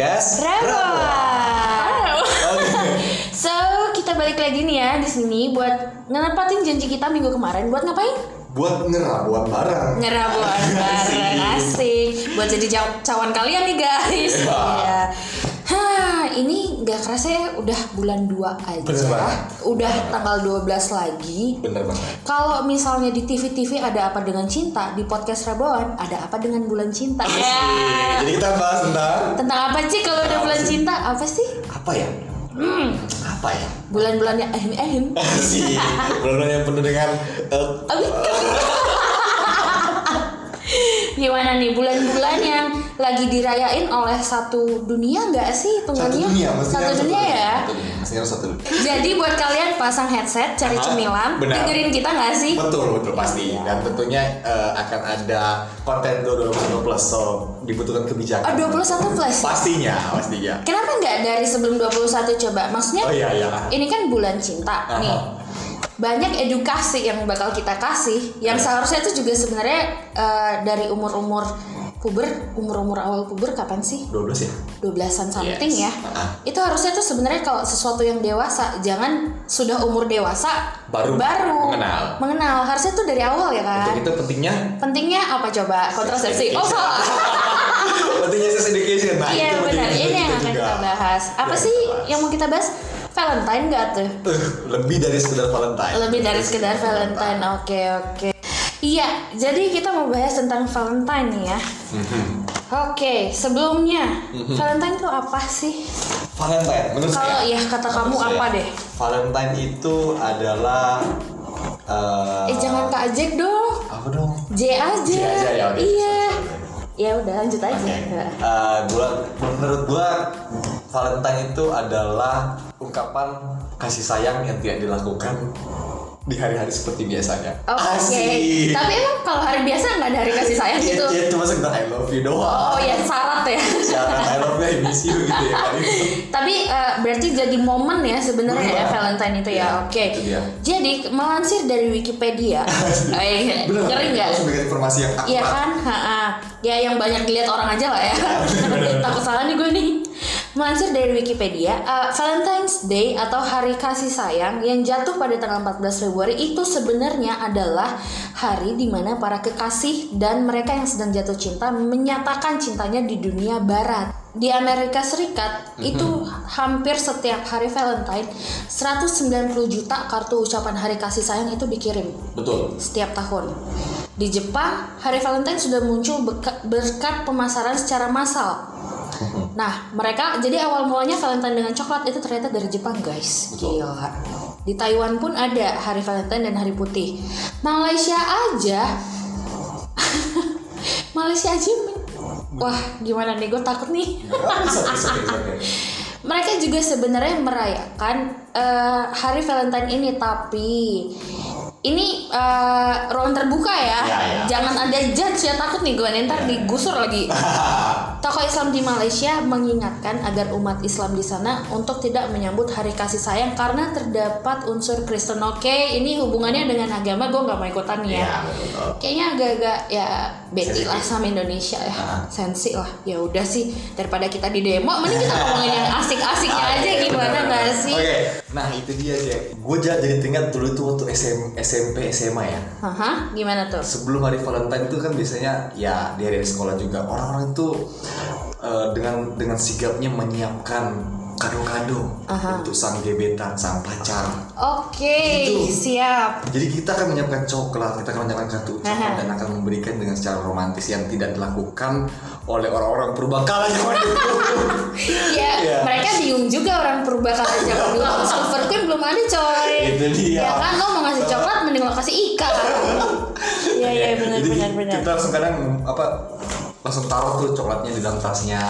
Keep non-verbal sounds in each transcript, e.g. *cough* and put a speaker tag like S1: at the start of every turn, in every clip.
S1: podcast. Oke.
S2: So kita balik lagi nih ya di sini buat ngenepatin janji kita minggu kemarin buat ngapain?
S1: Buat ngerabuan barang.
S2: Ngerabuan *laughs* bareng asik buat jadi cawan kalian nih guys.
S1: Iya.
S2: Iya. Nggak kerasa ya udah bulan 2 aja.
S1: Bener banget.
S2: Udah tanggal 12 lagi.
S1: Bener banget.
S2: Kalau misalnya di TV-TV ada apa dengan cinta, di podcast Rabawan ada apa dengan bulan cinta? Ya.
S1: Jadi kita bahas tentang
S2: Tentang apa sih kalau udah bulan cinta? Apa sih?
S1: apa ya?
S2: Hmm.
S1: Apa ya?
S2: Bulan-bulannya ehem ehem.
S1: Sih, bulan yang penuh dengan eh,
S2: Abis. *laughs* Gimana nih bulan-bulan yang lagi dirayain oleh satu dunia nggak sih
S1: satu
S2: hitungannya?
S1: dunia, mestinya
S2: Satu dunia ya.
S1: Satu dunia, mestinya harus satu dunia.
S2: Jadi buat kalian pasang headset, cari
S1: Aha,
S2: cemilan,
S1: benar.
S2: dengerin kita nggak sih?
S1: Betul, betul pasti.
S2: Iya.
S1: Dan tentunya eh, akan ada konten 2020 plus, so dibutuhkan kebijakan.
S2: Oh 21 plus.
S1: Pastinya, pastinya.
S2: Kenapa nggak dari sebelum 21 coba? Maksudnya
S1: Oh iya, iya.
S2: ini kan bulan cinta
S1: Aha.
S2: nih. Banyak edukasi yang bakal kita kasih yang
S1: Yes.
S2: seharusnya itu juga sebenarnya eh, dari umur-umur puber, umur-umur awal puber kapan sih?
S1: 12 ya?
S2: 12-an something
S1: Yes.
S2: ya.
S1: Ah.
S2: Itu harusnya tuh sebenarnya kalau sesuatu yang dewasa, jangan sudah umur dewasa
S1: Baru mengenal.
S2: Mengenal. Harusnya tuh dari awal ya kan.
S1: Untuk itu pentingnya
S2: Pentingnya apa coba? Kontrasepsi. Oh, salah. *laughs*
S1: pentingnya sex education. Nah,
S2: Iya benar. Ini yang akan kita bahas. Apa
S1: Ya,
S2: sih
S1: bahas.
S2: yang mau kita bahas? Valentine nggak tuh?
S1: Lebih dari sekedar Valentine.
S2: Lebih dari sekedar Valentine. Oke oke. Iya, jadi kita mau bahas tentang Valentine nih ya.
S1: Mhm.
S2: Oke, sebelumnya Valentine itu apa sih?
S1: Valentine, menurut
S2: Kalau
S1: saya.
S2: ya kata kamu
S1: menurut
S2: apa
S1: saya,
S2: deh?
S1: Valentine itu adalah eh,
S2: Eh jangan Kak Jack dong.
S1: apa dong?
S2: J aja.
S1: J aja, ya udah.
S2: Iya. Ya udah lanjut aja.
S1: Oke. Eh, gua menurut gua Valentine itu adalah ungkapan kasih sayang yang tidak dilakukan di hari-hari seperti biasanya.
S2: Oke.
S1: Asik.
S2: Tapi emang kalau hari biasa nggak ada hari kasih sayang
S1: Iya,
S2: gitu.
S1: iya, cuma sekedar I love you doang.
S2: Oh ya syarat ya.
S1: Jangan I love you, I miss you gitu ya kan.
S2: Tapi eh, berarti jadi momen ya sebenarnya ya. Valentine itu ya.
S1: Iya,
S2: Oke.
S1: dia.
S2: Jadi melansir dari Wikipedia. *laughs* eh,
S1: Bener,
S2: ngeri nggak?
S1: Langsung dengan informasi yang akurat.
S2: Iya kan? Ha-ha. Ya yang banyak dilihat orang aja lah ya. *laughs* Takut salah nih gue nih. Melansir dari Wikipedia, uh, Valentine's Day atau Hari Kasih Sayang yang jatuh pada tanggal 14 Februari itu sebenarnya adalah hari di mana para kekasih dan mereka yang sedang jatuh cinta menyatakan cintanya di dunia barat. Di Amerika Serikat itu hampir setiap hari Valentine 190 juta kartu ucapan hari kasih sayang itu dikirim
S1: Betul.
S2: setiap tahun. Di Jepang, hari Valentine sudah muncul berkat pemasaran secara massal. Nah, mereka jadi awal mulanya Valentine dengan coklat itu ternyata dari Jepang, guys.
S1: Betul.
S2: Gila. Di Taiwan pun ada hari Valentine dan hari putih. Malaysia aja *laughs* Malaysia aja Wah, gimana nih? Gue takut nih.
S1: Bisa, oke. *laughs*
S2: Mereka juga sebenarnya merayakan eh, hari Valentine ini, tapi ini eh, ruang terbuka ya.
S1: Ya, ya.
S2: Jangan ada judge ya takut nih gue ntar digusur lagi. *laughs* Tokoh Islam di Malaysia mengingatkan agar umat Islam di sana untuk tidak menyambut hari kasih sayang karena terdapat unsur Kristen. Oke, ini hubungannya dengan agama gue nggak mau ikutan ya.
S1: Iya, betul.
S2: Kayaknya agak-agak ya beti lah sama Indonesia ya,
S1: Ah.
S2: sensi lah. Ya udah sih daripada kita di demo, mending kita ngomongin yang asik-asiknya
S1: Ah,
S2: aja
S1: iya,
S2: gimana nggak sih?
S1: Oke, nah itu dia Jack. Gue jadi teringat dulu tuh waktu SM, SMP SMA ya.
S2: Haha, gimana tuh?
S1: Sebelum hari Valentine itu kan biasanya ya di hari sekolah juga orang-orang itu eh, dengan dengan sigapnya menyiapkan kado-kado
S2: Aha.
S1: untuk sang gebetan, sang pacar.
S2: Oke,
S1: Gitu.
S2: siap.
S1: Jadi kita akan menyiapkan coklat, kita akan menyiapkan kartu ucapan dan akan memberikan dengan secara romantis yang tidak dilakukan oleh orang-orang purbakala zaman dulu. *laughs*
S2: Ya,
S1: Iya.
S2: mereka bingung juga orang purbakala zaman dulu. *laughs* Silver Queen belum ada coy.
S1: Itu dia.
S2: Ya kan lo mau ngasih coklat mending lo kasih ikan. *laughs* Iya iya benar
S1: Jadi
S2: benar benar.
S1: Kita kadang apa langsung taruh tuh coklatnya di dalam tasnya.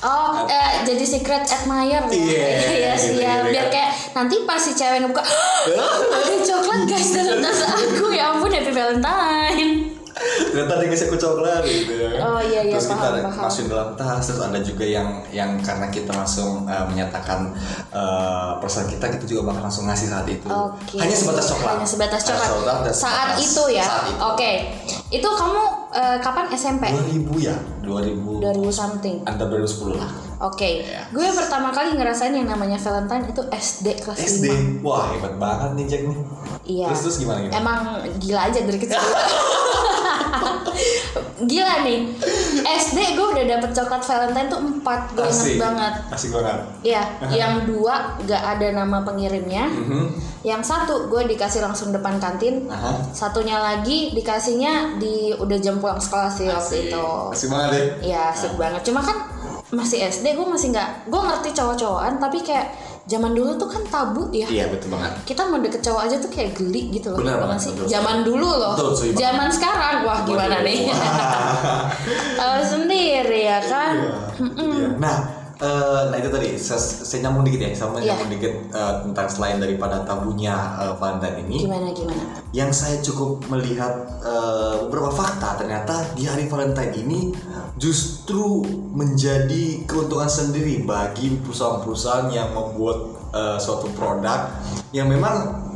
S2: Oh, eh, jadi secret admirer ya?
S1: Iya,
S2: Iya,
S1: gitu,
S2: siap.
S1: gitu,
S2: Biar
S1: kan.
S2: kayak nanti pas si cewek ngebuka, ada coklat guys dalam tas aku. Ya ampun, happy Valentine.
S1: Ternyata dia ngasih aku coklat gitu ya.
S2: Oh, iya, iya,
S1: Terus kita
S2: paham, paham.
S1: masukin dalam tas terus ada juga yang yang karena kita langsung eh, menyatakan eh, perasaan kita kita juga bakal langsung ngasih saat itu.
S2: Oke.
S1: Hanya sebatas coklat.
S2: Hanya sebatas coklat.
S1: Hanya
S2: Saat
S1: sebatas-
S2: itu ya.
S1: Saat itu.
S2: Oke. Itu kamu eh, kapan SMP?
S1: 2000 ya? 2000
S2: 2000 something.
S1: Under 2010 lah.
S2: Oke,
S1: Iya.
S2: gue pertama kali ngerasain yang namanya Valentine itu SD kelas
S1: SD
S2: 5.
S1: wah hebat banget nih Jack nih
S2: Iya.
S1: terus terus gimana gimana
S2: Emang gila aja dari kecil. *laughs* *laughs* gila nih. SD gue udah dapet coklat Valentine tuh 4 Gue inget
S1: asik
S2: banget.
S1: asik banget
S2: Iya, yang dua gak ada nama pengirimnya.
S1: Mhm.
S2: Yang satu gue dikasih langsung depan kantin.
S1: Aha.
S2: Satunya lagi dikasihnya di udah jam pulang sekolah sih waktu itu.
S1: asik banget ya
S2: Iya, asik banget. Cuma kan masih SD gue masih nggak, gue ngerti cowok-cowokan tapi kayak zaman dulu tuh kan tabu ya.
S1: iya betul banget
S2: Kita mau deket cowok aja tuh kayak geli gitu loh.
S1: Benar banget,
S2: sih?
S1: betul.
S2: Zaman dulu loh.
S1: Betul.
S2: Zaman sekarang wah gimana
S1: Waduh.
S2: nih? *laughs* Tahu sendiri ya kan.
S1: Iya. Nah, eh, nah itu tadi saya, saya nyambung dikit ya, sama
S2: Iya.
S1: nyambung dikit eh, tentang selain daripada tabunya eh, Valentine ini,
S2: Gimana gimana?
S1: yang saya cukup melihat eh, beberapa fakta ternyata di hari Valentine ini justru menjadi keuntungan sendiri bagi perusahaan-perusahaan yang membuat eh, suatu produk yang memang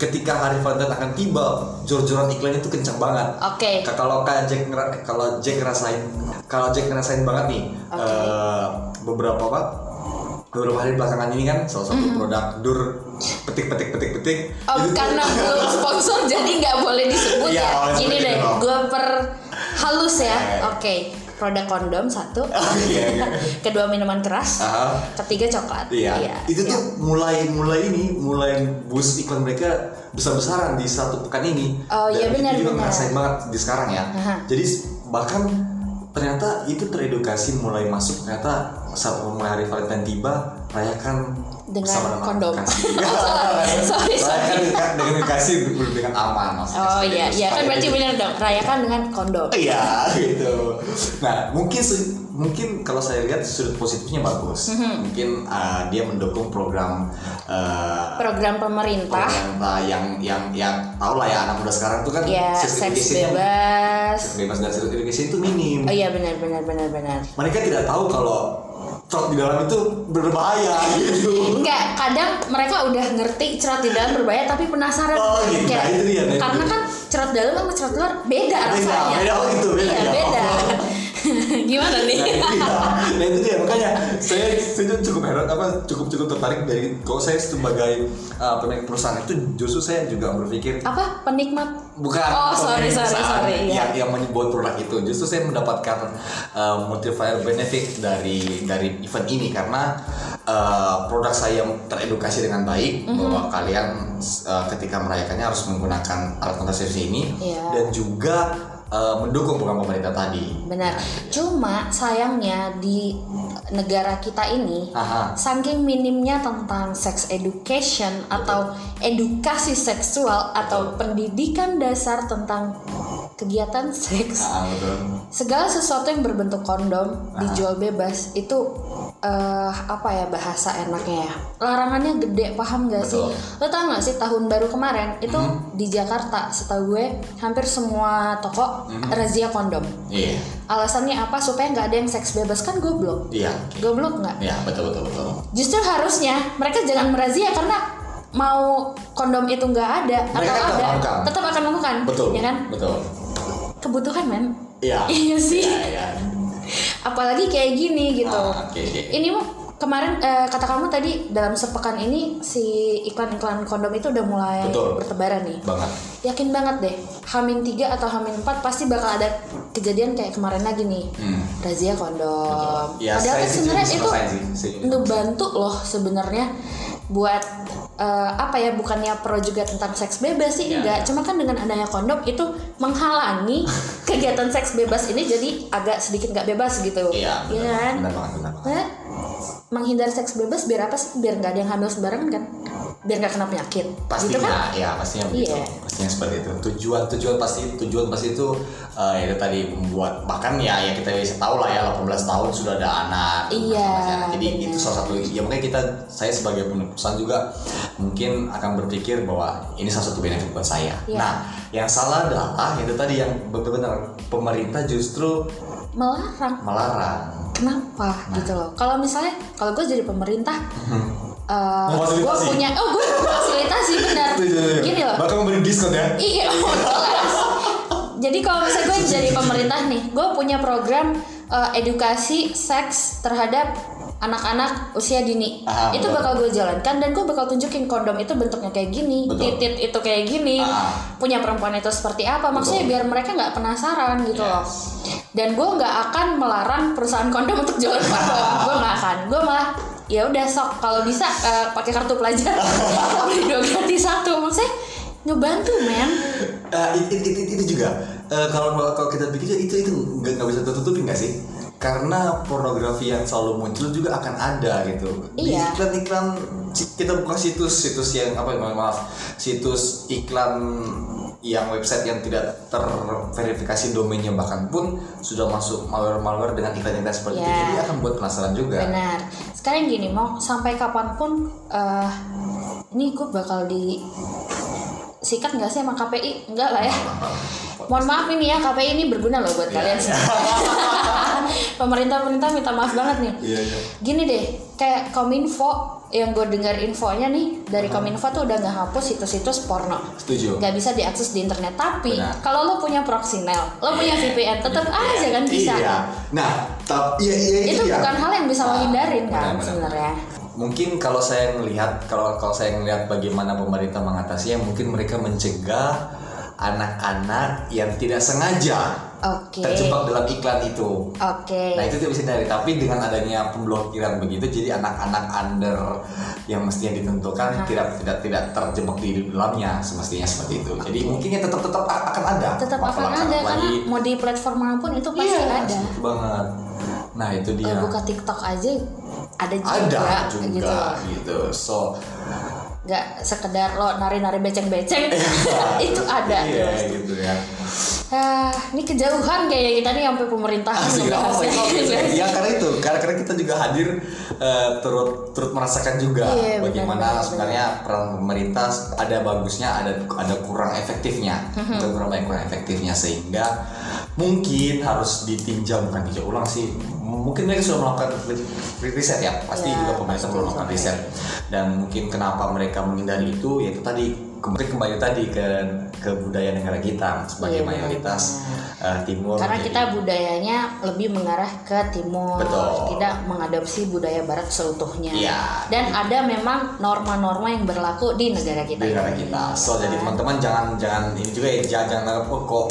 S1: ketika hari Valentine akan tiba, jor-joran iklannya itu kencang banget.
S2: Oke.
S1: Ka- kalau kayak Jack kalau Jack ngerasain kalau Jack ngerasain banget nih
S2: Oke.
S1: eh, beberapa apa beberapa hari belakangan ini kan salah satu produk dur petik petik petik petik
S2: Oh,
S1: itu tuh-
S2: karena belum *laughs* sponsor jadi nggak boleh disebut
S1: Iya,
S2: ya.
S1: boleh
S2: Gini
S1: sebut
S2: deh, gue per halus ya. Oke, produk kondom satu,
S1: Iya, iya. *laughs*
S2: kedua minuman keras,
S1: Aha.
S2: ketiga coklat.
S1: Iya, itu
S2: siap.
S1: tuh mulai mulai ini mulai boost iklan mereka besar besaran di satu pekan ini.
S2: Oh, iya,
S1: Dan
S2: benar,
S1: kita juga
S2: benar.
S1: ngerasain banget di sekarang ya.
S2: Aha.
S1: Jadi bahkan ternyata itu teredukasi mulai masuk ternyata mulai hari Valentine tiba rayakan
S2: Dengan kondom.
S1: kasih. *laughs*
S2: Sorry, sorry.
S1: rayakan dengan, dengan kasih dengan aman maksudnya.
S2: Oh iya, iya kan berarti benar dong. Rayakan dengan kondom.
S1: Iya *laughs* gitu. Nah mungkin mungkin kalau saya lihat sudut positifnya bagus.
S2: Mhm.
S1: Mungkin uh, dia mendukung program uh,
S2: Program pemerintah,
S1: pemerintah yang yang yang tahu lah ya anak muda sekarang tuh kan sex
S2: seks bebas.
S1: seks bebas dan education itu minim.
S2: Oh iya benar benar benar benar.
S1: Mereka tidak tahu kalau trot di dalam itu berbahaya gitu.
S2: Enggak, kadang mereka udah ngerti cerat di dalam berbahaya tapi penasaran.
S1: Oh, gitu.
S2: Kayak-
S1: Nah, itu dia, nah, itu
S2: karena
S1: dia.
S2: kan cerat dalam sama cerat luar beda,
S1: Beda,
S2: rasanya.
S1: beda, oh gitu, beda,
S2: Iya,
S1: ya.
S2: beda. *laughs* Gimana nih?
S1: Nah itu dia, nah itu dia makanya saya saya cukup heran apa cukup cukup tertarik dari kalau saya sebagai uh, pemilik perusahaan itu justru saya juga berpikir
S2: Apa penikmat?
S1: bukan
S2: Oh, sorry, sorry, sorry, iya.
S1: yang yang membuat produk itu justru saya mendapatkan uh, multiplier benefit dari dari event ini karena uh, produk saya yang teredukasi dengan baik
S2: Mhm.
S1: bahwa kalian uh, ketika merayakannya harus menggunakan alat kontrasepsi ini
S2: Iya.
S1: dan juga uh, mendukung program pemerintah tadi
S2: Benar. Cuma sayangnya di negara kita ini
S1: Aha.
S2: saking minimnya tentang sex education atau edukasi seksual atau pendidikan dasar tentang kegiatan seks
S1: Ah, betul.
S2: segala sesuatu yang berbentuk kondom dijual bebas itu eh, apa ya bahasa enaknya ya larangannya gede paham gak sih
S1: Betul.
S2: lo tau gak sih tahun baru kemarin itu di Jakarta setahu gue hampir semua toko razia kondom
S1: Iya,
S2: alasannya apa supaya nggak ada yang seks bebas kan goblok
S1: iya,
S2: goblok nggak
S1: iya betul betul betul.
S2: justru harusnya mereka jangan merazia karena mau kondom itu nggak ada
S1: Mereka
S2: atau ada
S1: melakukan.
S2: tetap akan melakukan
S1: Betul.
S2: ya kan
S1: Betul.
S2: kebutuhan men
S1: Iya. *laughs*
S2: iya sih
S1: Iya, iya.
S2: Apalagi kayak gini gitu
S1: Ah, Oke, oke.
S2: ini mah kemarin eh, kata kamu tadi dalam sepekan ini si iklan-iklan kondom itu udah mulai
S1: Betul.
S2: bertebaran nih
S1: Banget.
S2: yakin banget deh Hamin 3 atau Hamin 4 pasti bakal ada kejadian kayak kemarin lagi nih
S1: Hmm.
S2: razia kondom
S1: Ya,
S2: padahal kan sebenarnya itu ngebantu loh sebenarnya buat eh, apa ya bukannya pro juga tentang seks bebas sih
S1: Ya.
S2: enggak cuma kan dengan adanya kondom itu menghalangi *laughs* kegiatan seks bebas ini jadi agak sedikit nggak bebas gitu
S1: Iya.
S2: Iya
S1: benar,
S2: kan
S1: Benar banget, benar banget.
S2: Nah, menghindar seks bebas biar apa sih biar nggak ada yang hamil sembarangan kan biar nggak kena penyakit
S1: Pastinya,
S2: gitu kan
S1: ya pastinya begitu.
S2: Iya.
S1: Pastinya seperti itu. Tujuan tujuan pasti tujuan pasti itu eh, itu tadi membuat bahkan ya ya kita bisa tahu lah ya 18 tahun sudah ada anak.
S2: Iya.
S1: Jadi
S2: benar.
S1: itu salah satu ya makanya kita saya sebagai perusahaan juga mungkin akan berpikir bahwa ini salah satu benefit buat saya.
S2: Iya.
S1: Nah, yang salah adalah itu tadi yang benar-benar pemerintah justru
S2: melarang
S1: melarang.
S2: kenapa
S1: Nah.
S2: gitu loh kalau misalnya kalau gue jadi pemerintah *laughs* eh gue
S1: Memfasilitasi.
S2: punya oh gue fasilitasi benar gini loh
S1: Bahkan memberi diskon ya.
S2: Iya, *laughs* oh, jelas. Jadi kalau misalnya gue jadi pemerintah nih, gue punya program eh, edukasi seks terhadap anak-anak usia dini
S1: Ah,
S2: itu
S1: betul.
S2: bakal gue jalankan dan gue bakal tunjukin kondom itu bentuknya kayak gini
S1: Betul.
S2: titit itu kayak gini
S1: Ah.
S2: punya perempuan itu seperti apa maksudnya
S1: Betul.
S2: biar mereka nggak penasaran gitu loh
S1: Yes.
S2: dan gue nggak akan melarang perusahaan kondom untuk jualan kondom gue nggak akan gue malah ya udah sok. Kalau bisa eh, pakai kartu pelajar. *laughs* Beli dua gratis satu. Maksudnya ngebantu men.
S1: Eh, it- it- it- itu juga. Eh, kalau kalau kita pikir itu itu nggak nggak bisa tertutupi nggak sih karena pornografi yang selalu muncul juga akan ada gitu. Di
S2: Iya.
S1: iklan-iklan kita buka situs-situs yang apa maaf, maaf situs iklan yang website yang tidak terverifikasi domainnya bahkan pun sudah masuk malware-malware dengan iklan-iklan seperti itu.
S2: Iya.
S1: jadi akan buat penasaran juga.
S2: Benar. Sekarang gini mau sampai kapan pun eh ini gue bakal di sikat nggak sih sama KPI enggak lah ya. *laughs* Mohon maaf ini ya KPI ini berguna loh buat kalian. semua *laughs* pemerintah pemerintah minta maaf banget nih.
S1: Iya iya.
S2: Gini deh kayak kominfo yang gue dengar infonya nih dari kominfo tuh udah nggak hapus situs-situs porno.
S1: Setuju.
S2: Nggak bisa diakses di internet. Tapi kalau lo punya proxinel lo punya VPN tetap aja kan bisa.
S1: Iya. Nah tapi iya iya
S2: itu
S1: dia.
S2: bukan hal yang bisa lo
S1: Ah,
S2: hindarin kan sebenarnya.
S1: Mungkin kalau saya melihat kalau kalau saya melihat bagaimana pemerintah mengatasinya, mungkin mereka mencegah anak-anak yang tidak sengaja
S2: oke
S1: terjebak dalam iklan itu.
S2: oke
S1: Nah itu tidak bisa dari tapi dengan adanya pemblokiran begitu, jadi anak-anak under yang mestinya ditentukan tidak tidak tidak terjebak di dalamnya semestinya seperti itu. Jadi mungkin ya tetap tetap akan ada.
S2: tetap akan ada karena
S1: apalagi-
S2: mau di platform mana pun itu pasti
S1: Iya,
S2: ada
S1: betul banget. Nah itu dia.
S2: Buka TikTok aja ada juga,
S1: ada
S2: gitu
S1: juga
S2: loh.
S1: gitu. So
S2: nggak sekedar lo nari-nari beceng-beceng. *laughs* Itu ada.
S1: Iya gitu ya.
S2: Ah, ini kejauhan kayaknya kita nih sampai pemerintahan
S1: Asik
S2: ngebahas
S1: oh my God.
S2: ini.
S1: ya karena itu karena, karena kita juga hadir eh, turut turut merasakan juga
S2: Iya, benar,
S1: bagaimana
S2: benar,
S1: sebenarnya peran pemerintah ada bagusnya ada ada kurang efektifnya
S2: Mhm.
S1: ada kurang baik kurang efektifnya sehingga mungkin harus ditinjau bukan tinjau ulang sih mungkin mereka sudah melakukan riset ya pasti
S2: Ya,
S1: juga pemerintah perlu melakukan riset dan mungkin kenapa mereka menghindari itu yaitu tadi kembali kembali tadi ke ke budaya negara kita sebagai
S2: Iya, benar,
S1: mayoritas eh, timur
S2: Karena
S1: jadi-
S2: kita budayanya lebih mengarah ke timur,
S1: Betul.
S2: tidak mengadopsi budaya barat seutuhnya.
S1: Iya.
S2: Dan ada memang norma-norma yang berlaku di negara kita.
S1: di negara kita. So jadi teman-teman jangan jangan ini juga ya jangan jangan anggap oh kok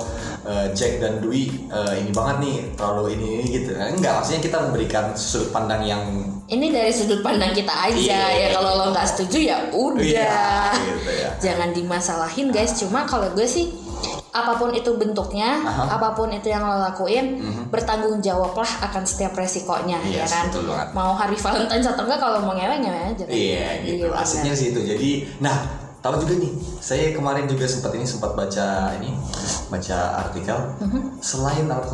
S1: eh, Jack dan Dwi eh, ini banget nih terlalu ini ini gitu. Nah, Enggak maksudnya kita memberikan sudut pandang yang
S2: Ini dari sudut pandang kita aja
S1: Iya.
S2: ya. Kalau lo nggak setuju ya udah.
S1: Iya, gitu ya.
S2: Jangan dimasalahin guys. Cuma kalau gue sih apa pun itu bentuknya.
S1: Mhm.
S2: apa pun itu yang lo lakuin, bertanggung jawablah akan setiap resikonya, ya
S1: Yes,
S2: kan.
S1: betul banget.
S2: Mau hari Valentine atau enggak kalau mau ngewe ngewe aja. kan?
S1: iya gitu.
S2: benar.
S1: Asiknya sih itu. Jadi nah tahu juga nih saya kemarin juga sempat ini sempat baca ini baca artikel
S2: Mhm.
S1: selain alat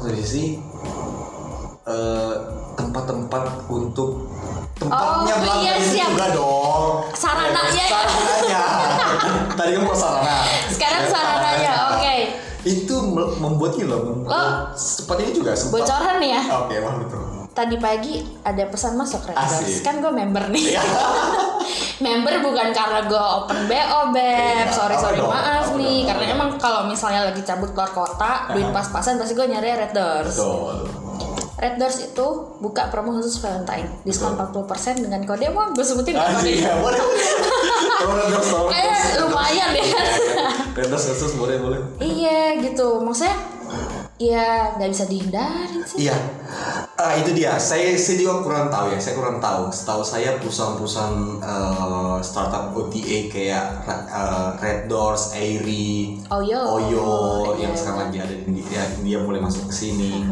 S1: eh, tempat-tempat untuk tempatnya
S2: Oh,
S1: belakang
S2: iya,
S1: itu
S2: siap.
S1: juga dong
S2: Sarananya ya.
S1: sarananya *laughs* tadi kan sarana
S2: Sekarang
S1: Ya,
S2: sarananya, oke.
S1: itu me- membuat loh membuat
S2: Oh.
S1: ini juga sempat
S2: Bocoran nih ya.
S1: oke wah betul
S2: Tadi pagi ada pesan masuk Red Doors.
S1: Asik.
S2: Kan gue member nih.
S1: Iya. *laughs*
S2: member bukan karena gue open BO beb.
S1: Iya,
S2: Sorry sorry
S1: dong,
S2: maaf nih.
S1: dong,
S2: Karena emang kalau misalnya lagi cabut keluar kota, duit pas-pasan pasti gue nyari Red Doors.
S1: betul
S2: Red Doors itu buka promo khusus Valentine. Diskon 40% dengan kode mau gue sebutin
S1: Ah,
S2: kode.
S1: iya, boleh.
S2: Kayak lumayan ya.
S1: Rendas khusus boleh boleh.
S2: iya gitu. Maksudnya ya nggak bisa dihindarin sih.
S1: Iya. Ah itu dia. Saya saya juga kurang tahu ya. Saya kurang tahu. Setahu saya perusahaan-perusahaan eh, startup OTA kayak eh, Red Doors, Airy,
S2: Oyo.
S1: Oyo
S2: Iya,
S1: yang
S2: iya.
S1: sekarang lagi ada di India, India mulai masuk ke sini.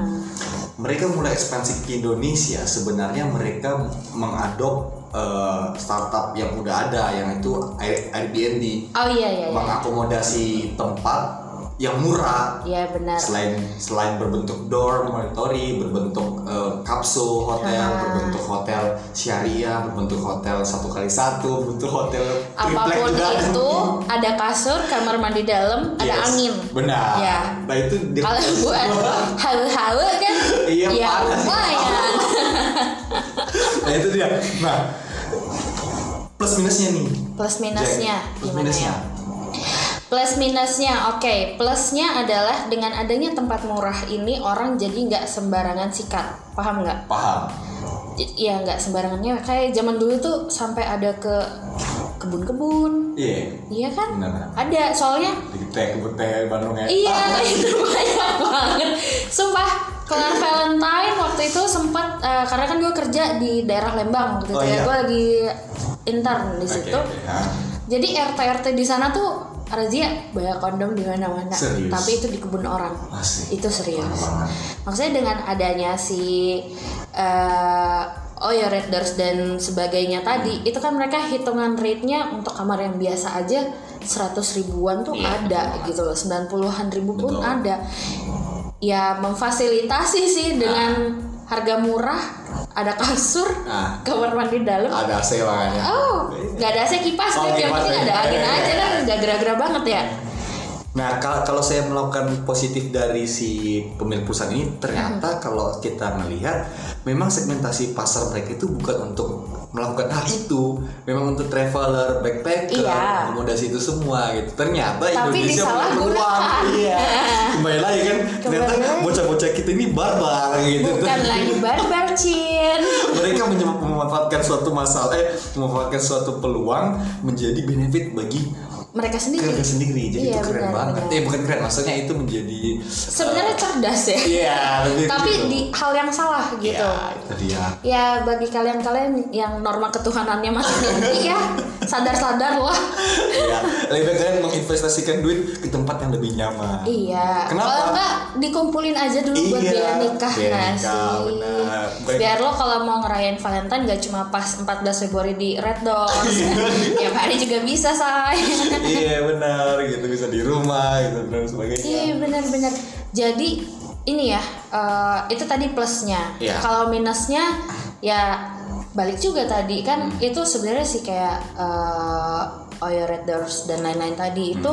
S1: Mereka mulai ekspansi ke Indonesia. Sebenarnya mereka mengadop eh, startup yang udah ada, yang itu Air- Airbnb,
S2: Oh iya iya iya.
S1: mengakomodasi tempat yang murah
S2: Iya benar.
S1: selain selain berbentuk dormitory, berbentuk eh, kapsul hotel,
S2: Ah.
S1: berbentuk hotel syariah, berbentuk hotel satu kali satu, berbentuk hotel triplek
S2: apa pun
S1: juga ada.
S2: itu ada kasur kamar mandi dalam ada
S1: Yes,
S2: angin
S1: Benar.
S2: Ya.
S1: Nah itu
S2: kalau buat halu-halu kan
S1: Iya,
S2: ya
S1: panas.
S2: lumayan
S1: nah itu dia. Nah plus minusnya nih.
S2: plus minusnya
S1: Jack, plus minusnya.
S2: ya plus minusnya oke plusnya adalah dengan adanya tempat murah ini orang jadi nggak sembarangan sikat paham nggak
S1: Paham.
S2: ya nggak sembarangannya kayak zaman dulu tuh sampai ada ke kebun-kebun
S1: Iya.
S2: iya kan
S1: Benar.
S2: ada soalnya
S1: Di teh kebun teh Bandung ya.
S2: Iya, *laughs* itu banyak banget. Sumpah, kelar Valentine waktu itu sempat eh, karena kan gue kerja di daerah Lembang waktu itu
S1: Oh,
S2: ya.
S1: iya.
S2: Gue lagi intern di situ.
S1: oke, ya.
S2: Jadi RT RT di sana tuh razia banyak kondom di mana-mana. Tapi itu di kebun orang.
S1: Asik.
S2: Itu serius. Maksudnya dengan adanya si eh oh ya Raiders dan sebagainya tadi,
S1: Hmm.
S2: itu kan mereka hitungan rate-nya untuk kamar yang biasa aja 100 ribuan tuh
S1: Iya,
S2: ada
S1: betul.
S2: gitu loh. 90-an ribu pun
S1: Betul.
S2: ada. Ya memfasilitasi sih dengan harga murah, ada kasur,
S1: Ah.
S2: kamar mandi dalam.
S1: Ada AC makanya.
S2: Oh, nggak ada AC kipas,
S1: Oh,
S2: Beb. yang penting ada angin
S1: Iya, iya,
S2: aja kan,
S1: iya.
S2: nggak gerah-gerah banget ya.
S1: Nah, kalau kalau saya melakukan positif dari si pemilik perusahaan ini, ternyata kalau kita melihat, memang segmentasi pasar mereka itu bukan untuk melakukan hal itu, memang untuk traveler, backpacker,
S2: Iya.
S1: akomodasi itu semua gitu. Ternyata
S2: Tapi
S1: Indonesia punya peluang, iya. Kembali lagi kan, ternyata bocah-bocah kita ini barbar gitu.
S2: Bukan lagi barbar, Cin.
S1: mereka memanfaatkan suatu masalah, eh, memanfaatkan suatu peluang menjadi benefit bagi
S2: Mereka sendiri.
S1: keluarga sendiri. Jadi
S2: Iya,
S1: itu keren
S2: benar,
S1: banget.
S2: benar.
S1: Eh bukan keren, maksudnya itu menjadi
S2: Sebenarnya cerdas ya.
S1: Iya, lebih *laughs*
S2: Tapi
S1: gitu.
S2: di hal yang salah gitu.
S1: Iya, itu dia.
S2: Ya bagi kalian-kalian yang norma ketuhanannya masih *laughs* tinggi ya sadar-sadar lah.
S1: Iya, lebih baik kalian menginvestasikan duit ke tempat yang lebih nyaman.
S2: Iya.
S1: Kenapa?
S2: Kalau enggak dikumpulin aja dulu buat
S1: Iya,
S2: biaya nikah
S1: biaya nikah,
S2: sih?
S1: benar. Bukan-
S2: Biar lo kalau mau ngerayain Valentine gak cuma pas 14 Februari di Red Doors.
S1: Iya. *laughs*
S2: Tiap hari juga bisa, say.
S1: Iya benar, gitu bisa di rumah gitu dan sebagainya.
S2: Iya benar-benar. Jadi ini ya eh, itu tadi plusnya.
S1: Iya.
S2: Kalau minusnya ya balik juga tadi kan itu sebenarnya sih kayak eh Oyo Red Doors dan lain-lain tadi itu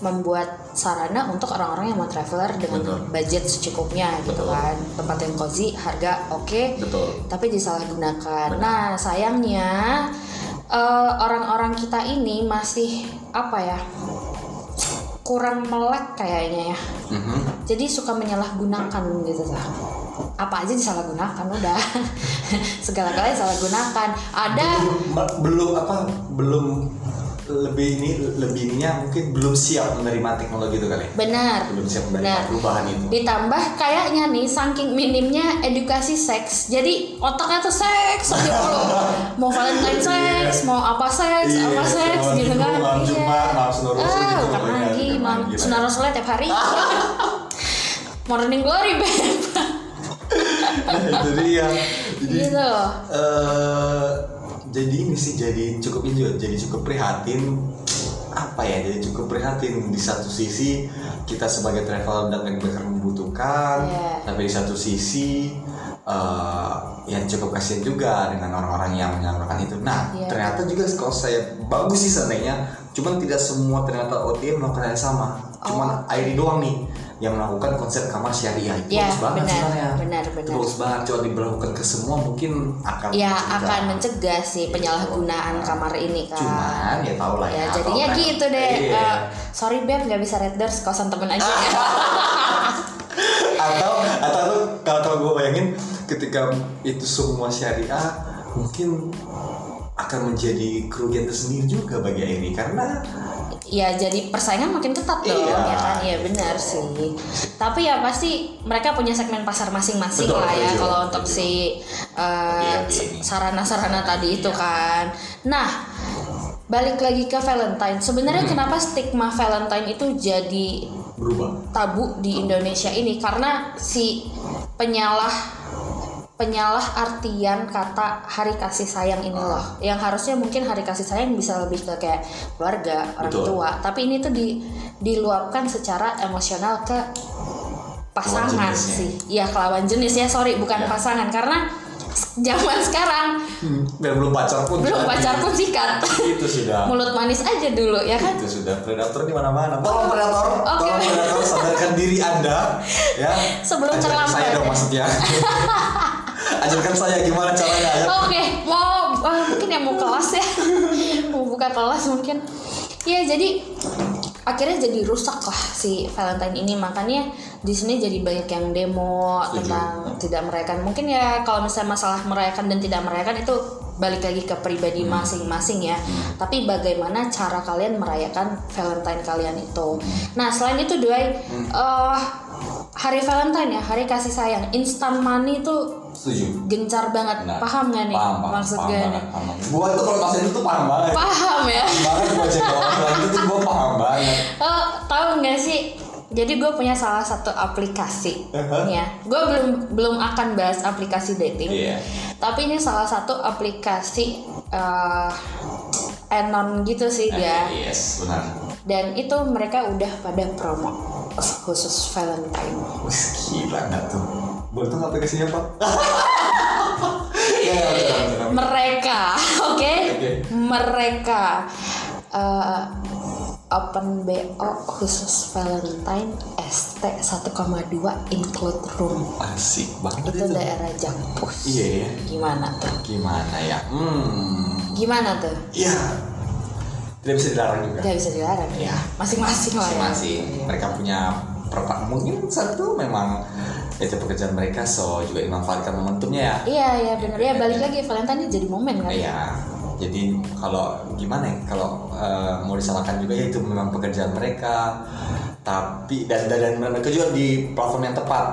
S2: membuat sarana untuk orang-orang yang mau traveler dengan
S1: Betul.
S2: budget secukupnya gitu
S1: Betul.
S2: kan tempat yang cozy harga oke
S1: Betul.
S2: tapi disalahgunakan. Nah sayangnya eh, orang-orang kita ini masih apa ya kurang melek kayaknya ya.
S1: Mhm.
S2: Jadi suka menyalahgunakan gitu lah. Apa aja disalahgunakan udah. *laughs* Segala-galanya disalahgunakan. Ada
S1: belum, belum apa belum lebih ini lebih ininya mungkin belum siap menerima teknologi itu kali. ya?
S2: benar.
S1: Belum siap menerima
S2: Benar.
S1: perubahan itu.
S2: Ditambah kayaknya nih saking minimnya edukasi seks. Jadi otaknya tuh seks aja mulu. Mau Valentine seks, mau apa seks,
S1: Iya,
S2: apa seks gitu kan.
S1: malam Jumat, malam
S2: Ah,
S1: gitu
S2: bukan lagi, malam Rasulnya tiap hari. *laughs* Morning glory, Beb.
S1: itu dia. Jadi
S2: gitu.
S1: eh jadi ini sih jadi cukup ini jadi cukup prihatin. Apa ya jadi cukup prihatin. Di satu sisi kita sebagai traveler dan backpacker membutuhkan.
S2: Iya.
S1: tapi di satu sisi eh yang cukup kasihan juga dengan orang-orang yang menyalahkan itu. Nah
S2: Iya.
S1: ternyata juga kalau saya bagus sih seandainya cuman tidak semua ternyata OTM melakukan hal yang sama. Cuman
S2: Oh,
S1: ID doang nih yang melakukan konsep kamar syariah itu
S2: Iya,
S1: bagus banget
S2: benar,
S1: sebenarnya
S2: benar, benar.
S1: bagus banget coba diberlakukan ke semua mungkin akan
S2: Ya
S1: mencegah.
S2: akan mencegah sih penyalahgunaan kamar ini kan.
S1: cuman ya tau lah
S2: ya
S1: ya
S2: jadinya gitu deh
S1: Iya.
S2: Eh, sorry beb nggak bisa Raiders kosan temen aja ya *laughs*
S1: atau atau tuh kalau kalau gue bayangin ketika itu semua syariah mungkin akan menjadi kerugian tersendiri juga bagi Airi karena
S2: ya jadi persaingan makin ketat dong
S1: Iya.
S2: ya kan? Ya benar sih. Tapi ya pasti mereka punya segmen pasar masing-masing
S1: Betul,
S2: lah ya kalau untuk si
S1: iya.
S2: sarana-sarana tadi itu kan. Nah balik lagi ke Valentine. Sebenarnya
S1: Hmm.
S2: kenapa stigma Valentine itu jadi
S1: berubah?
S2: tabu di Indonesia ini? Karena si penyalah penyalah artian kata hari kasih sayang ini loh yang harusnya mungkin hari kasih sayang bisa lebih ke kayak keluarga orang
S1: Betul.
S2: tua tapi ini tuh di diluapkan secara emosional ke pasangan sih ya ke lawan jenis ya sorry bukan
S1: Ya.
S2: pasangan karena *laughs* zaman sekarang
S1: hmm, dan belum pacar pun
S2: belum
S1: jadi.
S2: pacar pun sikat
S1: itu sudah
S2: mulut manis aja dulu ya kan
S1: itu sudah predator di mana-mana. Tolong predator,
S2: Oke.
S1: tolong predator sadarkan diri anda, ya.
S2: Sebelum terlambat,
S1: saya dong
S2: ya.
S1: maksudnya. *laughs* Ajarkan saya gimana caranya ya.
S2: Oke, mau ah, mungkin yang mau kelas ya, *laughs* mau buka kelas mungkin. Ya jadi akhirnya jadi rusak lah si Valentine ini makanya di sini jadi banyak yang demo
S1: Setuju.
S2: tentang tidak merayakan mungkin ya kalau misalnya masalah merayakan dan tidak merayakan itu balik lagi ke pribadi
S1: Hmm.
S2: masing-masing ya tapi bagaimana cara kalian merayakan Valentine kalian itu nah selain itu Doi
S1: Hmm.
S2: eh, hari Valentine ya hari kasih sayang instant money itu
S1: Setuju.
S2: gencar banget
S1: Nah,
S2: paham gak nih
S1: Paham, paham,
S2: maksud
S1: paham
S2: gue nih
S1: paham. Gua tuh kalau pas itu tuh paham banget.
S2: paham ya
S1: Banget gua cek orang itu tuh gua paham banget.
S2: Oh, tahu nggak sih? Jadi gue punya salah satu aplikasi,
S1: Uh-huh.
S2: ya. Gue belum belum akan bahas aplikasi dating,
S1: Iya.
S2: tapi ini salah satu aplikasi eh enon gitu sih dia.
S1: Eh, Yes, benar.
S2: Dan itu mereka udah pada promo khusus Valentine.
S1: Wih, gila nggak tuh? Boleh tuh aplikasinya apa? Ya, ya, benar, benar.
S2: Mereka, *laughs* oke?
S1: Oke.
S2: Mereka eh, open BO khusus Valentine ST 1,2 include room.
S1: Asik banget
S2: itu
S1: itu.
S2: daerah Jampus.
S1: Iya ya.
S2: Gimana tuh?
S1: Gimana ya? Hmm.
S2: Gimana tuh?
S1: Ya. Tidak bisa dilarang juga.
S2: Gak bisa dilarang
S1: Iya.
S2: Masing-masing lah ya.
S1: Masing-masing. Mereka punya perpa- mungkin satu memang itu pekerjaan mereka so juga dimanfaatkan momentumnya ya.
S2: Iya iya bener ya balik lagi Valentine jadi momen kan.
S1: Iya. Jadi kalau gimana ya kalau eh, mau disalahkan juga ya itu memang pekerjaan mereka. Tapi dan dan, dan mereka juga di platform yang tepat.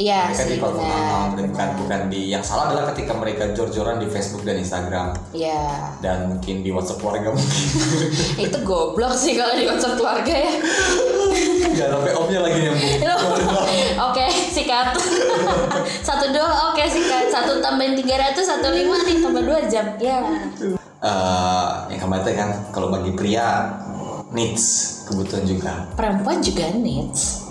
S2: Iya
S1: mereka
S2: sih
S1: di platform
S2: benar.
S1: bukan bukan bukan di yang salah adalah ketika mereka jor-joran di Facebook dan Instagram
S2: Iya.
S1: dan mungkin di WhatsApp keluarga mungkin. *laughs*
S2: itu goblok sih kalau di WhatsApp keluarga ya. *laughs*
S1: Gak sampai omnya lagi nyambung. *laughs*
S2: oke sikat. satu dua oke sikat. Satu tambahin 300 satu lima nih tambah dua jam. Ya.
S1: Eh, yang kemarin kan kalau bagi pria needs kebutuhan juga.
S2: Perempuan juga needs.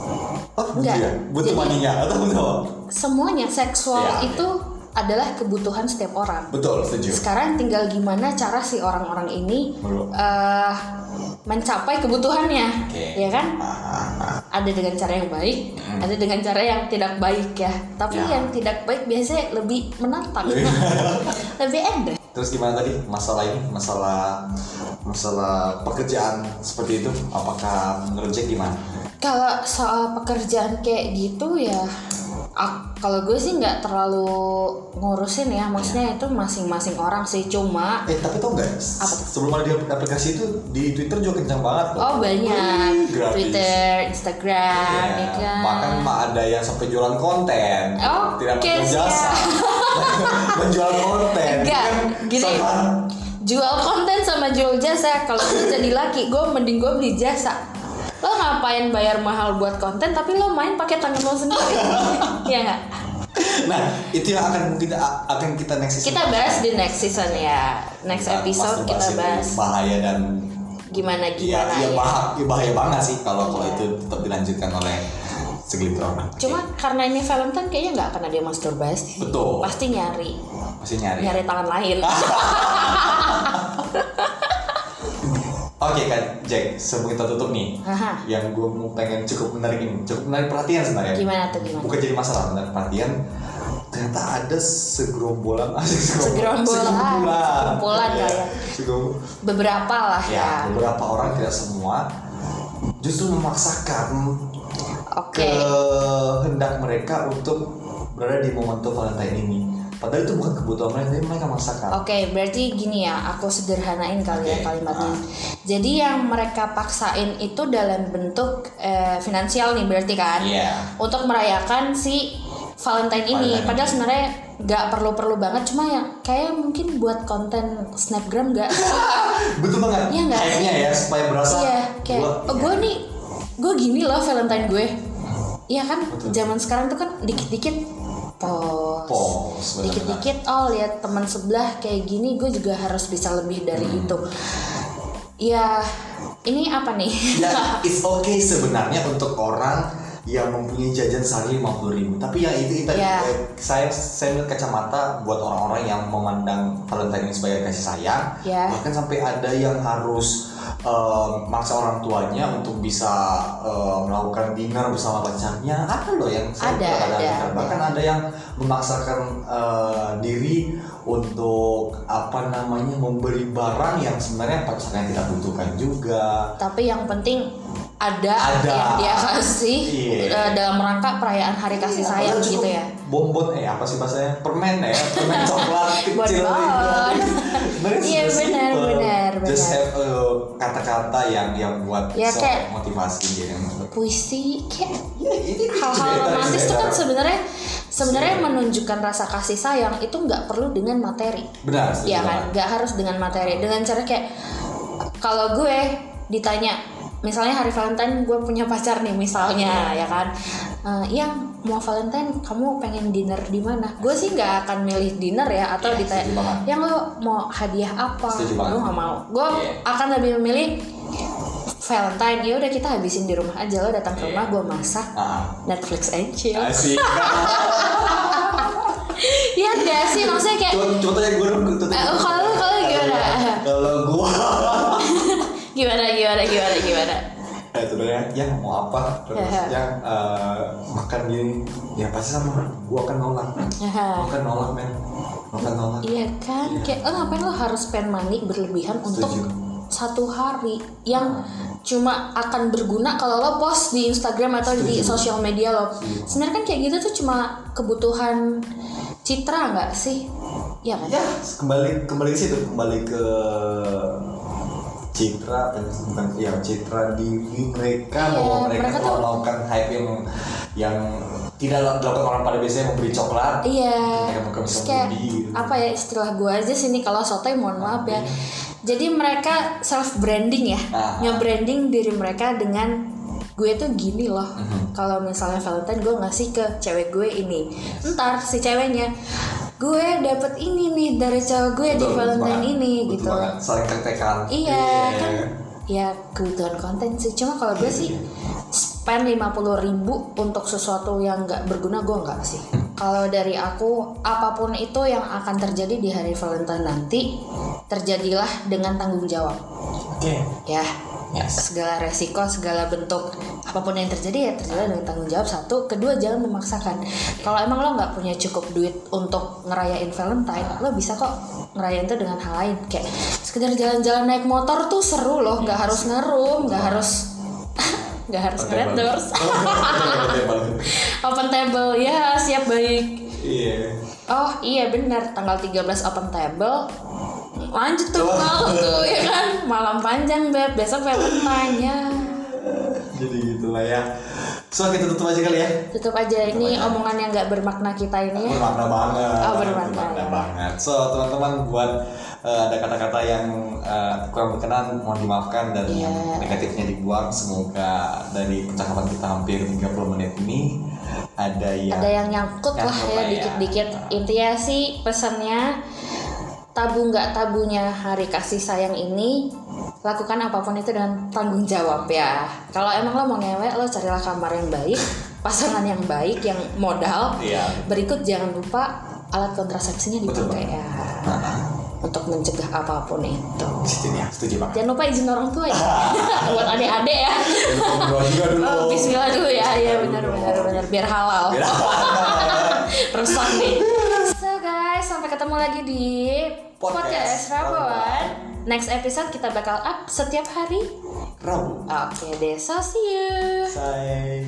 S1: Oh,
S2: Enggak.
S1: iya. Butuh
S2: Jadi-
S1: maninya atau butuh apa?
S2: Semuanya seksual
S1: Iya,
S2: itu adalah kebutuhan setiap orang.
S1: Betul, setuju.
S2: Sekarang tinggal gimana cara si orang-orang ini
S1: Belum.
S2: eh, mencapai kebutuhannya,
S1: Oke.
S2: ya kan?
S1: Ah, ah, ah.
S2: Ada dengan cara yang baik, ada dengan cara yang tidak baik ya. Tapi
S1: Ya.
S2: yang tidak baik biasanya lebih menantang,
S1: Lebih- *laughs*
S2: lebih enak.
S1: Terus gimana tadi masalah ini? Masalah masalah pekerjaan seperti itu apakah menurut Jack gimana?
S2: Kalau soal pekerjaan kayak gitu ya, kalau gue sih nggak terlalu ngurusin ya. Maksudnya itu masing-masing orang sih. Cuma
S1: Eh tapi tau nggak? Sebelum ada di aplikasi itu di Twitter juga kencang banget loh.
S2: oh banyak
S1: Wih.
S2: Twitter, Instagram,
S1: Iya,
S2: ya kan.
S1: Bahkan mah ada yang sampai jualan konten,
S2: Oke,
S1: tidak pakai jasa, *laughs* menjual konten.
S2: Enggak,
S1: Kan
S2: gini.
S1: sama-
S2: jual konten sama jual jasa kalau gue jadi laki gue mending gue beli jasa lo ngapain bayar mahal buat konten tapi lo main pakai tangan lo sendiri *laughs* ya nggak
S1: Nah, itu yang akan kita akan kita next season.
S2: kita bahas di next season ya next
S1: Kita
S2: episode kita bahas
S1: bahaya dan
S2: gimana
S1: Iya,
S2: gimana
S1: iya
S2: ya
S1: bahaya, iya bahaya banget sih kalau kalau itu tetap dilanjutkan oleh segelintir orang.
S2: Cuma karena ini Valentine kayaknya nggak akan ada yang masturbasi
S1: Betul.
S2: pasti nyari
S1: masih nyari.
S2: nyari tangan lain *laughs*
S1: Oke kan, Jack, sebelum kita tutup nih,
S2: Aha.
S1: yang gue mau pengen cukup menarik ini, cukup menarik perhatian sebenarnya.
S2: gimana tuh gimana
S1: Bukan jadi masalah, menarik perhatian. Ternyata ada segerombolan, *laughs*
S2: Segerombolan.
S1: segerombolan,
S2: Segerombolan
S1: Iya,
S2: kayak.
S1: segerom-
S2: beberapa lah
S1: Ya,
S2: ya
S1: beberapa orang tidak semua justru memaksakan
S2: oke
S1: kehendak mereka untuk berada di momentum Valentine ini. Padahal itu bukan kebutuhan mereka, tapi mereka maksakan.
S2: Oke, berarti gini ya, aku sederhanain kali ya
S1: Oke,
S2: kalimatnya.
S1: ah.
S2: Jadi yang mereka paksain itu dalam bentuk eh, finansial nih berarti kan?
S1: Iya.
S2: Untuk merayakan si Valentine ini.
S1: Valentine
S2: Padahal
S1: ini.
S2: sebenarnya nggak perlu-perlu banget, cuma yang kayak mungkin buat konten snapgram nggak? *laughs*
S1: Betul banget.
S2: Iya nggak
S1: Hype-nya ya supaya berasa.
S2: Iya, kayak
S1: gua-
S2: oh
S1: iya.
S2: gue nih, gue gini loh Valentine gue. Iya kan,
S1: Betul.
S2: zaman sekarang tuh kan dikit-dikit post,
S1: Post, benar-benar.
S2: dikit-dikit oh lihat teman sebelah kayak gini, gue juga harus bisa lebih dari
S1: Hmm.
S2: itu. Ya, ini apa nih?
S1: Ya, *laughs* it's okay sebenarnya untuk orang yang mempunyai jajan sehari lima puluh ribu. Tapi yang itu itu
S2: Ya.
S1: eh, saya saya melihat kacamata buat orang-orang yang memandang Valentine ini sebagai kasih sayang.
S2: Ya.
S1: Bahkan sampai ada yang harus eh, maksa orang tuanya untuk bisa eh, melakukan dinner bersama pacarnya. Ada loh yang saya
S2: Ada,
S1: lihat
S2: ada,
S1: dinner.
S2: ada.
S1: Bahkan ada yang memaksakan eh, diri untuk apa namanya membeli barang yang sebenarnya pacarnya tidak butuhkan juga.
S2: Tapi yang penting ada,
S1: Ada.
S2: yang dia kasih
S1: Iya.
S2: eh, dalam rangka perayaan hari kasih sayang
S1: Padahal
S2: gitu ya.
S1: Bonbon eh apa sih bahasanya? Permen ya, permen coklat *laughs* kecil.
S2: Iya,
S1: simple.
S2: benar, benar,
S1: Just
S2: benar.
S1: have uh, kata-kata yang yang buat
S2: Ya,
S1: so-
S2: kayak-
S1: motivasi dia.
S2: Puisi kayak
S1: Ya, ini
S2: hal-hal
S1: cerita-
S2: romantis itu kan sebenarnya sebenarnya menunjukkan rasa kasih sayang itu nggak perlu dengan materi.
S1: benar.
S2: Iya kan, nggak harus dengan materi. Dengan cara kayak kalau gue ditanya, misalnya hari Valentine gue punya pacar nih misalnya, ya kan, Eh, yang mau Valentine kamu pengen dinner di mana? Gue sih nggak akan milih dinner ya, atau
S1: Iya,
S2: ditanya, yang lo mau hadiah apa? Gue nggak mau. Gue
S1: Iya.
S2: akan lebih memilih Valentine. Ya udah kita habisin di rumah aja lo datang ke rumah gue masak
S1: Ah,
S2: Netflix and chill.
S1: asik.
S2: Iya gak sih maksudnya kayak
S1: tanya gue
S2: Eh, kalau kalau gimana?
S1: Kalau gue
S2: gimana gimana gimana gimana?
S1: Eh, itu ya, yang mau apa terus
S2: Ya.
S1: yang eh, makan gini ya pasti sama gua akan nolak
S2: Ya.
S1: gua akan nolak men gua akan nolak
S2: Iya kan, kayak lo ngapain lo harus spend money berlebihan untuk
S1: Setuju.
S2: satu hari yang cuma akan berguna kalau lo post di Instagram atau di
S1: Setuju.
S2: sosial media lo.
S1: Setuju.
S2: Sebenarnya kan kayak gitu tuh cuma kebutuhan citra nggak sih? Ya kan?
S1: ya kembali kembali ke situ kembali ke citra bukan ya citra diri mereka
S2: Iya,
S1: bahwa mereka,
S2: mereka tuh-
S1: melakukan hype yang yang tidak dilakukan orang pada biasanya memberi coklat
S2: Iya,
S1: mereka bukan bisa
S2: kayak
S1: membeli
S2: apa ya istilah gue aja sini kalau sotoy mohon maaf ya. Jadi mereka self branding ya,
S1: Ah.
S2: nge-branding diri mereka dengan gue tuh gini loh.
S1: Mhm.
S2: Kalau misalnya Valentine gue ngasih ke cewek gue ini, ntar si ceweknya gue dapet ini nih dari cewek gue di
S1: Betul,
S2: Valentine
S1: banget.
S2: ini
S1: Betul
S2: gitu.
S1: banget. saling tek-tekan
S2: Iya kan, ya kebutuhan konten sih. Cuma kalau gue sih spend 50.000 ribu untuk sesuatu yang nggak berguna gue nggak sih. Kalau dari aku apa pun itu yang akan terjadi di hari Valentine nanti terjadilah dengan tanggung jawab.
S1: oke
S2: Ya,
S1: yes
S2: segala resiko, segala bentuk apa pun yang terjadi ya terjadi dengan tanggung jawab satu. Kedua jangan memaksakan. Kalau emang lo nggak punya cukup duit untuk ngerayain Valentine, lo bisa kok ngerayain itu dengan hal lain. Kayak sekedar jalan-jalan naik motor tuh seru loh, nggak harus ngerum, nggak harus *laughs* nggak harus red doors, open table *laughs* ya siap baik.
S1: iya
S2: Oh iya benar tanggal 13 open table lanjut tuh malam tuh ya kan? Malam panjang beb. Besok Valentine ya
S1: jadi gitulah ya. So kita tutup aja kali ya.
S2: Tutup aja. Ini omongan yang nggak bermakna kita ini ya.
S1: Bermakna banget.
S2: Oh, bermakna, ya.
S1: banget. So teman-teman buat eh, ada kata-kata yang eh, kurang berkenan mohon dimaafkan dan
S2: Iya.
S1: yang negatifnya dibuang. Semoga dari percakapan kita hampir 30 menit ini ada yang
S2: ada yang nyangkut lah
S1: Nyangkut
S2: ya
S1: lah ya.
S2: dikit-dikit. Intinya sih pesannya tabu nggak tabunya hari kasih sayang ini lakukan apa pun itu dengan tanggung jawab ya. Kalau emang lo mau ngewe lo carilah kamar yang baik pasangan yang baik yang modal.
S1: Iya.
S2: berikut jangan lupa alat kontrasepsinya
S1: Betul
S2: dipakai ya
S1: Nah,
S2: untuk mencegah apa pun itu.
S1: Situ ya setuju banget
S2: jangan lupa izin orang tua ya. *laughs* Buat adik-adik ya.
S1: Berdoa juga dulu.
S2: Oh, Bismillah dulu ya. Ya benar benar benar. Biar halal.
S1: Biar- *laughs*
S2: rusak nih guys sampai ketemu lagi di
S1: Podcast
S2: podcast
S1: Rabuan.
S2: Next episode kita bakal up setiap hari.
S1: Rabu.
S2: Oke deh so see you.
S1: Say